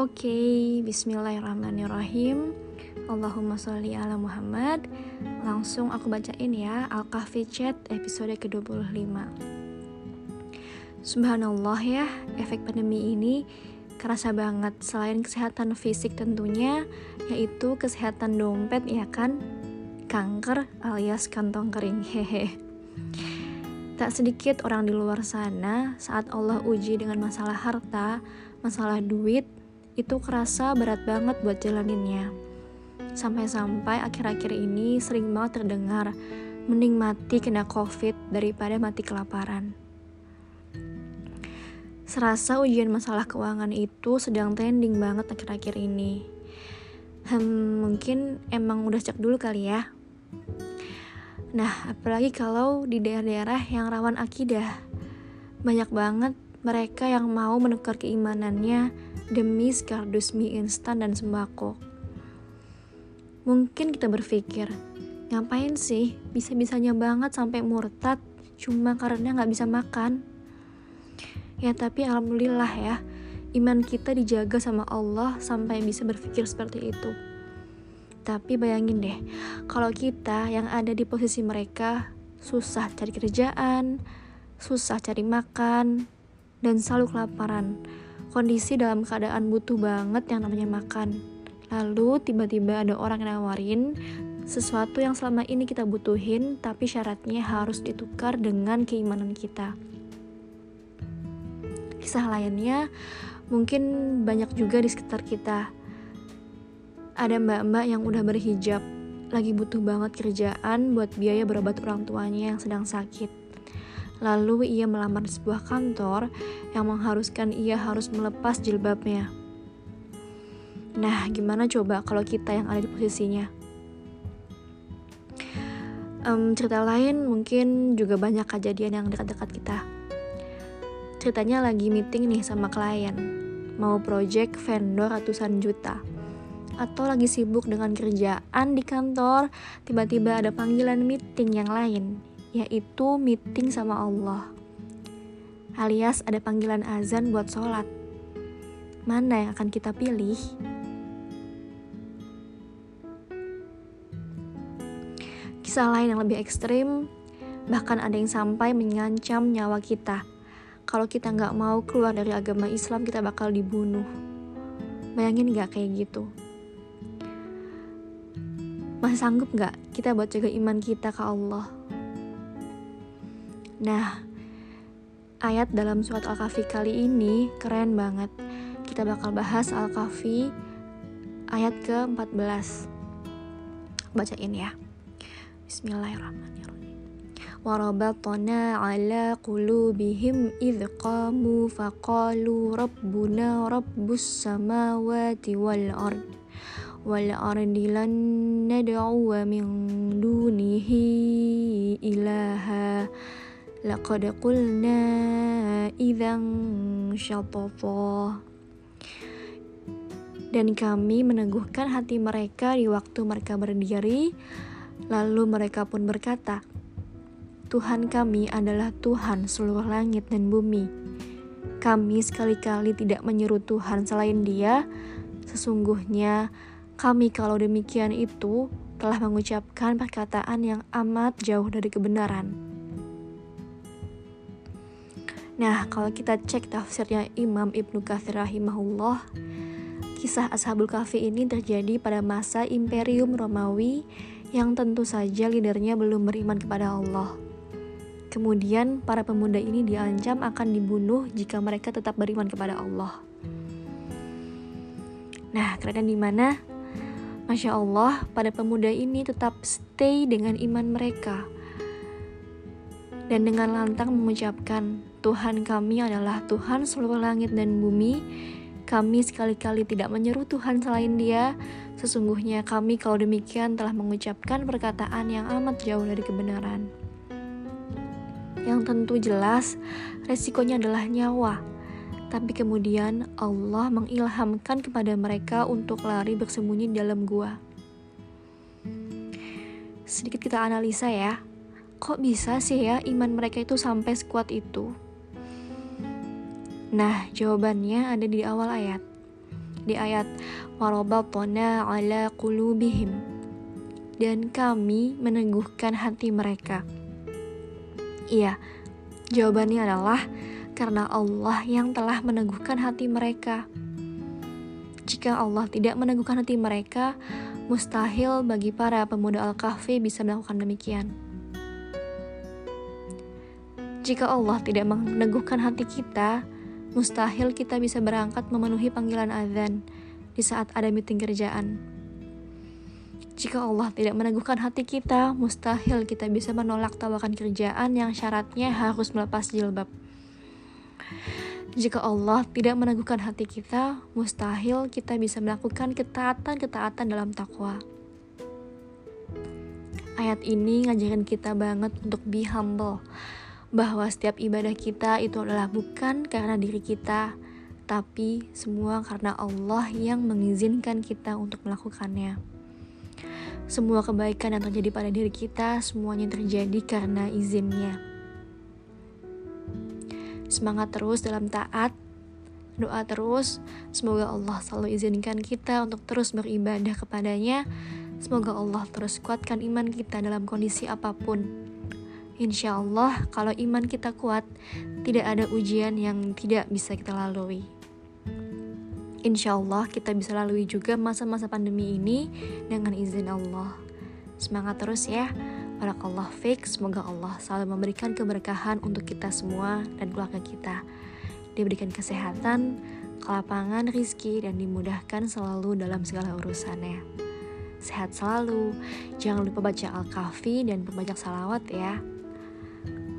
Oke, bismillahirrahmanirrahim. Allahumma sholli ala Muhammad. Langsung aku bacain ya Al-Kahfi Chat episode ke-25. Subhanallah ya, efek pandemi ini kerasa banget selain kesehatan fisik tentunya yaitu kesehatan dompet ya kan kanker alias kantong kering hehe tak sedikit orang di luar sana saat Allah uji dengan masalah harta masalah duit itu kerasa berat banget buat jalaninnya sampai-sampai akhir-akhir ini sering banget terdengar mending mati kena covid daripada mati kelaparan Serasa ujian masalah keuangan itu sedang trending banget akhir-akhir ini. Hmm, mungkin emang udah cek dulu kali ya. Nah, apalagi kalau di daerah-daerah yang rawan akidah. Banyak banget mereka yang mau menukar keimanannya demi sekardus mie instan dan sembako. Mungkin kita berpikir, ngapain sih bisa-bisanya banget sampai murtad cuma karena nggak bisa makan? Ya tapi alhamdulillah ya, iman kita dijaga sama Allah sampai bisa berpikir seperti itu. Tapi bayangin deh, kalau kita yang ada di posisi mereka susah cari kerjaan, susah cari makan, dan selalu kelaparan. Kondisi dalam keadaan butuh banget yang namanya makan. Lalu tiba-tiba ada orang yang nawarin sesuatu yang selama ini kita butuhin, tapi syaratnya harus ditukar dengan keimanan kita kisah lainnya mungkin banyak juga di sekitar kita ada mbak-mbak yang udah berhijab lagi butuh banget kerjaan buat biaya berobat orang tuanya yang sedang sakit lalu ia melamar sebuah kantor yang mengharuskan ia harus melepas jilbabnya. Nah gimana coba kalau kita yang ada di posisinya? Um, cerita lain mungkin juga banyak kejadian yang dekat-dekat kita. Ceritanya lagi meeting nih sama klien. Mau project vendor ratusan juta. Atau lagi sibuk dengan kerjaan di kantor tiba-tiba ada panggilan meeting yang lain yaitu meeting sama Allah alias ada panggilan azan buat sholat mana yang akan kita pilih kisah lain yang lebih ekstrim bahkan ada yang sampai mengancam nyawa kita kalau kita nggak mau keluar dari agama Islam kita bakal dibunuh. Bayangin nggak kayak gitu? Masih sanggup nggak kita buat jaga iman kita ke Allah? Nah, ayat dalam surat Al-Kahfi kali ini keren banget. Kita bakal bahas Al-Kahfi ayat ke-14. Bacain ya. Bismillahirrahmanirrahim. وربطنا على قلوبهم إذ قاموا فقالوا ربنا رب السماوات والأرض والأرض لن ندعو من دونه إلها laqad qulna idzan syatata dan kami meneguhkan hati mereka di waktu mereka berdiri lalu mereka pun berkata Tuhan kami adalah Tuhan seluruh langit dan bumi. Kami sekali-kali tidak menyeru Tuhan selain dia. Sesungguhnya kami kalau demikian itu telah mengucapkan perkataan yang amat jauh dari kebenaran. Nah, kalau kita cek tafsirnya Imam Ibnu Katsir rahimahullah, kisah Ashabul Kahfi ini terjadi pada masa Imperium Romawi yang tentu saja leadernya belum beriman kepada Allah. Kemudian para pemuda ini diancam akan dibunuh jika mereka tetap beriman kepada Allah. Nah, keren di mana? Masya Allah, pada pemuda ini tetap stay dengan iman mereka. Dan dengan lantang mengucapkan, Tuhan kami adalah Tuhan seluruh langit dan bumi. Kami sekali-kali tidak menyeru Tuhan selain dia. Sesungguhnya kami kalau demikian telah mengucapkan perkataan yang amat jauh dari kebenaran yang tentu jelas resikonya adalah nyawa. Tapi kemudian Allah mengilhamkan kepada mereka untuk lari bersembunyi di dalam gua. Sedikit kita analisa ya, kok bisa sih ya iman mereka itu sampai sekuat itu? Nah, jawabannya ada di awal ayat. di ayat warabatna ala qulubihim dan kami meneguhkan hati mereka. Iya, jawabannya adalah karena Allah yang telah meneguhkan hati mereka. Jika Allah tidak meneguhkan hati mereka, mustahil bagi para pemuda Al-Kahfi bisa melakukan demikian. Jika Allah tidak meneguhkan hati kita, mustahil kita bisa berangkat memenuhi panggilan azan di saat ada meeting kerjaan. Jika Allah tidak meneguhkan hati kita, mustahil kita bisa menolak tawakan kerjaan yang syaratnya harus melepas jilbab. Jika Allah tidak meneguhkan hati kita, mustahil kita bisa melakukan ketaatan-ketaatan dalam takwa. Ayat ini ngajarin kita banget untuk be humble, bahwa setiap ibadah kita itu adalah bukan karena diri kita, tapi semua karena Allah yang mengizinkan kita untuk melakukannya. Semua kebaikan yang terjadi pada diri kita semuanya terjadi karena izinnya. Semangat terus dalam taat, doa terus. Semoga Allah selalu izinkan kita untuk terus beribadah kepadanya. Semoga Allah terus kuatkan iman kita dalam kondisi apa pun. Insya Allah, kalau iman kita kuat, tidak ada ujian yang tidak bisa kita lalui. Insya Allah, kita bisa lalui juga masa-masa pandemi ini dengan izin Allah. Semangat terus ya. Barakallah fix, semoga Allah selalu memberikan keberkahan untuk kita semua dan keluarga kita. Diberikan kesehatan, kelapangan, rizki, dan dimudahkan selalu dalam segala urusannya. Sehat selalu, jangan lupa baca Al-Kahfi dan berbanyak salawat ya.